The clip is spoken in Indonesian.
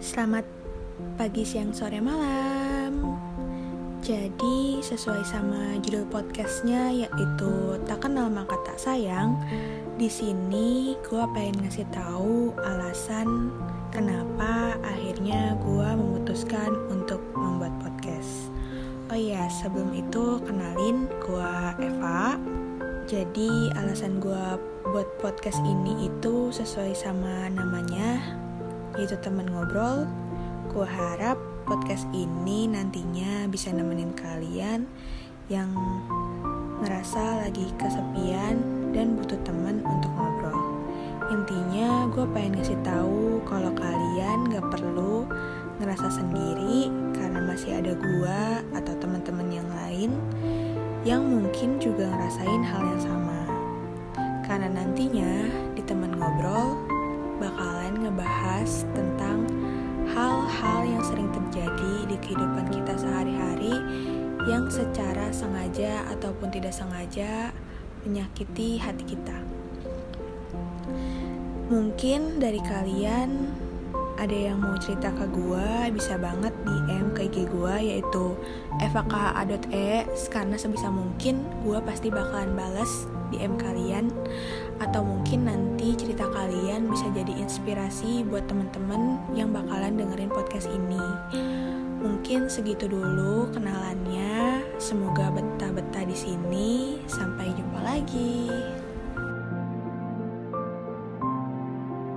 Selamat pagi, siang, sore, malam. Jadi sesuai sama judul podcastnya yaitu tak kenal maka tak sayang. Di sini gue pengen ngasih tahu alasan kenapa akhirnya gue memutuskan untuk membuat podcast. Oh iya, sebelum itu kenalin gue Eva. Jadi alasan gue buat podcast ini itu sesuai sama namanya, yaitu teman ngobrol. Gue harap podcast ini nantinya bisa nemenin kalian yang ngerasa lagi kesepian dan butuh teman untuk ngobrol. Intinya gue pengen ngasih tahu kalau kalian gak perlu ngerasa sendiri karena masih ada gue atau teman-teman yang lain yang mungkin juga ngerasain hal yang sama. Ngebahas tentang hal-hal yang sering terjadi di kehidupan kita sehari-hari yang secara sengaja ataupun tidak sengaja menyakiti hati kita. Mungkin dari kalian ada yang mau cerita ke gue bisa banget DM ke IG gue yaitu evaka.e karena sebisa mungkin gue pasti bakalan balas DM kalian atau mungkin nanti cerita kalian bisa jadi inspirasi buat temen-temen yang bakalan dengerin podcast ini. Mungkin segitu dulu kenalannya. Semoga betah-betah di sini. Sampai jumpa lagi.